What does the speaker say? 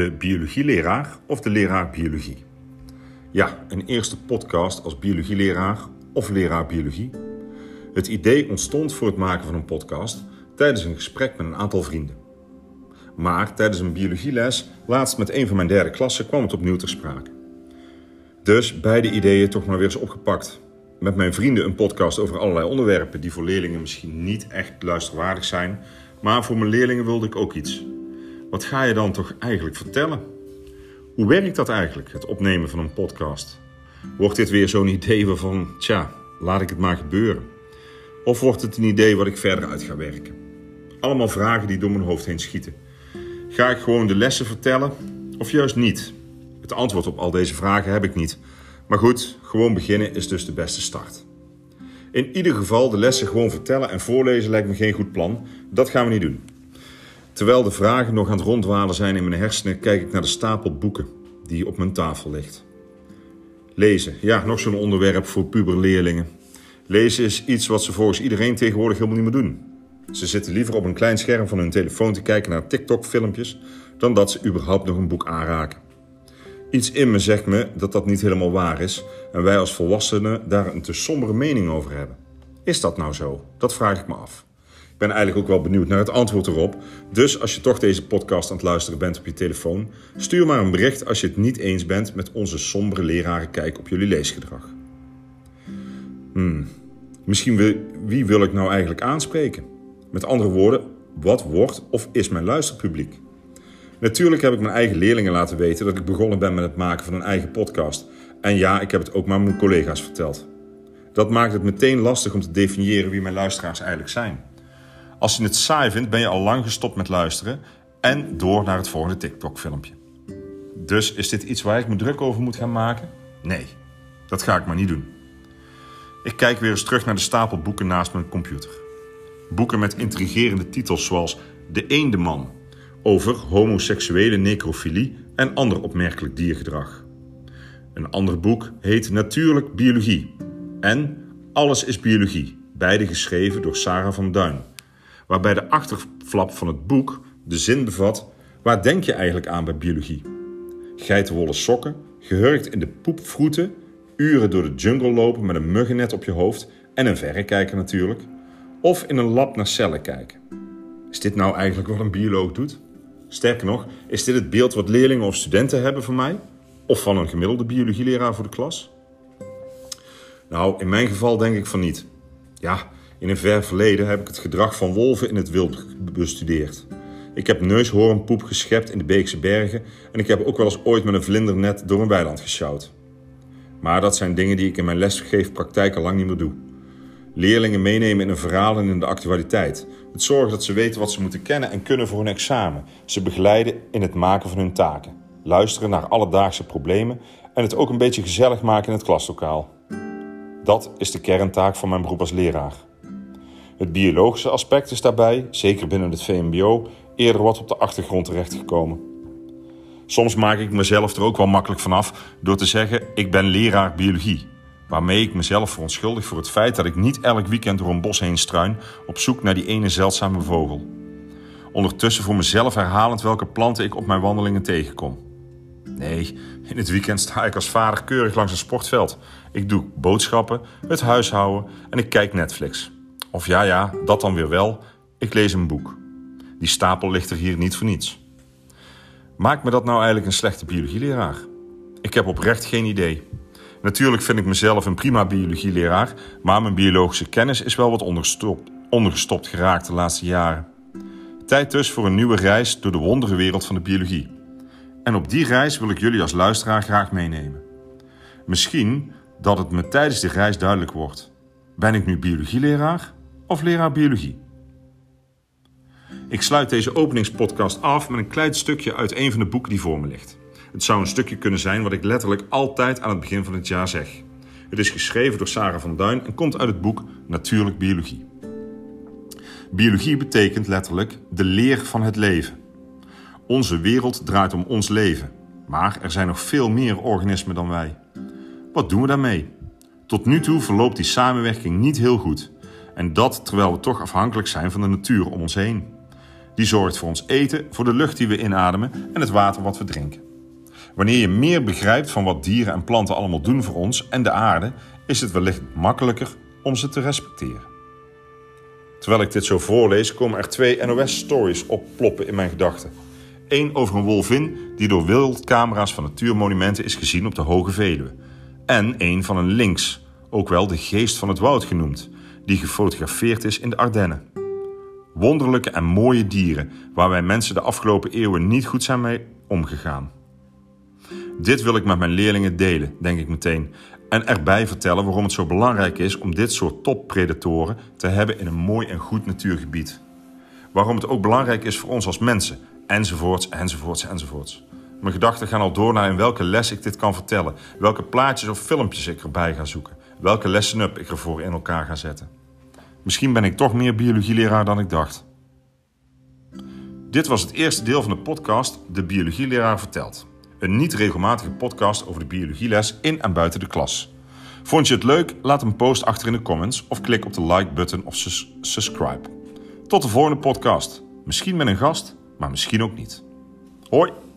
de biologieleraar of de leraar biologie? Ja, een eerste podcast als biologieleraar of leraar biologie. Het idee ontstond voor het maken van een podcast tijdens een gesprek met een aantal vrienden. Maar tijdens een biologieles, laatst met een van mijn derde klassen, kwam het opnieuw ter sprake. Dus beide ideeën toch maar weer eens opgepakt. Met mijn vrienden een podcast over allerlei onderwerpen die voor leerlingen misschien niet echt luisterwaardig zijn, maar voor mijn leerlingen wilde ik ook iets. Wat ga je dan toch eigenlijk vertellen? Hoe werkt dat eigenlijk, het opnemen van een podcast? Wordt dit weer zo'n idee waarvan, tja, laat ik het maar gebeuren? Of wordt het een idee wat ik verder uit ga werken? Allemaal vragen die door mijn hoofd heen schieten. Ga ik gewoon de lessen vertellen of juist niet? Het antwoord op al deze vragen heb ik niet. Maar goed, gewoon beginnen is dus de beste start. In ieder geval de lessen gewoon vertellen en voorlezen lijkt me geen goed plan. Dat gaan we niet doen. Terwijl de vragen nog aan het rondwalen zijn in mijn hersenen, kijk ik naar de stapel boeken die op mijn tafel ligt. Lezen, ja, nog zo'n onderwerp voor puberleerlingen. Lezen is iets wat ze volgens iedereen tegenwoordig helemaal niet meer doen. Ze zitten liever op een klein scherm van hun telefoon te kijken naar TikTok-filmpjes dan dat ze überhaupt nog een boek aanraken. Iets in me zegt me dat dat niet helemaal waar is en wij als volwassenen daar een te sombere mening over hebben. Is dat nou zo? Dat vraag ik me af. Ben eigenlijk ook wel benieuwd naar het antwoord erop. Dus als je toch deze podcast aan het luisteren bent op je telefoon, stuur maar een bericht als je het niet eens bent met onze sombere lerarenkijk op jullie leesgedrag. Hmm. Misschien wil, wie wil ik nou eigenlijk aanspreken? Met andere woorden, wat wordt of is mijn luisterpubliek? Natuurlijk heb ik mijn eigen leerlingen laten weten dat ik begonnen ben met het maken van een eigen podcast. En ja, ik heb het ook maar mijn collega's verteld. Dat maakt het meteen lastig om te definiëren wie mijn luisteraars eigenlijk zijn. Als je het saai vindt, ben je al lang gestopt met luisteren en door naar het volgende TikTok-filmpje. Dus is dit iets waar ik me druk over moet gaan maken? Nee, dat ga ik maar niet doen. Ik kijk weer eens terug naar de stapel boeken naast mijn computer. Boeken met intrigerende titels zoals De Eendeman over homoseksuele necrofilie en ander opmerkelijk diergedrag. Een ander boek heet Natuurlijk Biologie en Alles is Biologie, beide geschreven door Sarah van Duin, waarbij de achterflap van het boek de zin bevat: Waar denk je eigenlijk aan bij biologie? Geitenwolle sokken, gehurkt in de poepvroeten, uren door de jungle lopen met een muggennet op je hoofd en een verrekijker natuurlijk, of in een lab naar cellen kijken. Is dit nou eigenlijk wat een bioloog doet? Sterker nog, is dit het beeld wat leerlingen of studenten hebben van mij? Of van een gemiddelde biologieleraar voor de klas? Nou, in mijn geval denk ik van niet. Ja, in een ver verleden heb ik het gedrag van wolven in het wild bestudeerd. Ik heb neushoornpoep geschept in de Beekse Bergen en ik heb ook wel eens ooit met een vlindernet door een weiland gesjouwd. Maar dat zijn dingen die ik in mijn lesgeefpraktijk al lang niet meer doe. Leerlingen meenemen in een verhaal en in de actualiteit. Het zorgen dat ze weten wat ze moeten kennen en kunnen voor hun examen. Ze begeleiden in het maken van hun taken. Luisteren naar alledaagse problemen en het ook een beetje gezellig maken in het klaslokaal. Dat is de kerntaak van mijn beroep als leraar. Het biologische aspect is daarbij, zeker binnen het VMBO, eerder wat op de achtergrond terechtgekomen. Soms maak ik mezelf er ook wel makkelijk vanaf door te zeggen: ik ben leraar biologie waarmee ik mezelf verontschuldig voor het feit dat ik niet elk weekend door een bos heen struin op zoek naar die ene zeldzame vogel. Ondertussen voor mezelf herhalend welke planten ik op mijn wandelingen tegenkom. Nee, in het weekend sta ik als vader keurig langs een sportveld. Ik doe boodschappen, het huishouden en ik kijk Netflix. Of ja, ja, dat dan weer wel, ik lees een boek. Die stapel ligt er hier niet voor niets. Maakt me dat nou eigenlijk een slechte biologieleraar? Ik heb oprecht geen idee. Natuurlijk vind ik mezelf een prima biologieleraar, maar mijn biologische kennis is wel wat ondergestopt, geraakt de laatste jaren. Tijd dus voor een nieuwe reis door de wondere wereld van de biologie. En op die reis wil ik jullie als luisteraar graag meenemen. Misschien dat het me tijdens die reis duidelijk wordt. Ben ik nu biologieleraar of leraar biologie? Ik sluit deze openingspodcast af met een klein stukje uit een van de boeken die voor me ligt. Het zou een stukje kunnen zijn wat ik letterlijk altijd aan het begin van het jaar zeg. Het is geschreven door Sarah van Duin en komt uit het boek Natuurlijk Biologie. Biologie betekent letterlijk de leer van het leven. Onze wereld draait om ons leven, maar er zijn nog veel meer organismen dan wij. Wat doen we daarmee? Tot nu toe verloopt die samenwerking niet heel goed. En dat terwijl we toch afhankelijk zijn van de natuur om ons heen. Die zorgt voor ons eten, voor de lucht die we inademen en het water wat we drinken. Wanneer je meer begrijpt van wat dieren en planten allemaal doen voor ons en de aarde, is het wellicht makkelijker om ze te respecteren. Terwijl ik dit zo voorlees, komen er twee NOS-stories opploppen in mijn gedachten. Eén over een wolvin die door wildcamera's van natuurmonumenten is gezien op de Hoge Veluwe. En één van een lynx, ook wel de geest van het woud genoemd, die gefotografeerd is in de Ardennen. Wonderlijke en mooie dieren waar wij mensen de afgelopen eeuwen niet goed zijn mee omgegaan. Dit wil ik met mijn leerlingen delen, denk ik meteen. En erbij vertellen waarom het zo belangrijk is om dit soort toppredatoren te hebben in een mooi en goed natuurgebied. Waarom het ook belangrijk is voor ons als mensen, enzovoorts, enzovoorts, enzovoorts. Mijn gedachten gaan al door naar in welke les ik dit kan vertellen, welke plaatjes of filmpjes ik erbij ga zoeken, welke lessen up ik ervoor in elkaar ga zetten. Misschien ben ik toch meer biologieleraar dan ik dacht. Dit was het eerste deel van de podcast De Biologieleraar vertelt. Een niet regelmatige podcast over de biologieles in en buiten de klas. Vond je het leuk? Laat een post achter in de comments of klik op de like-button of subscribe. Tot de volgende podcast. Misschien met een gast, maar misschien ook niet. Hoi!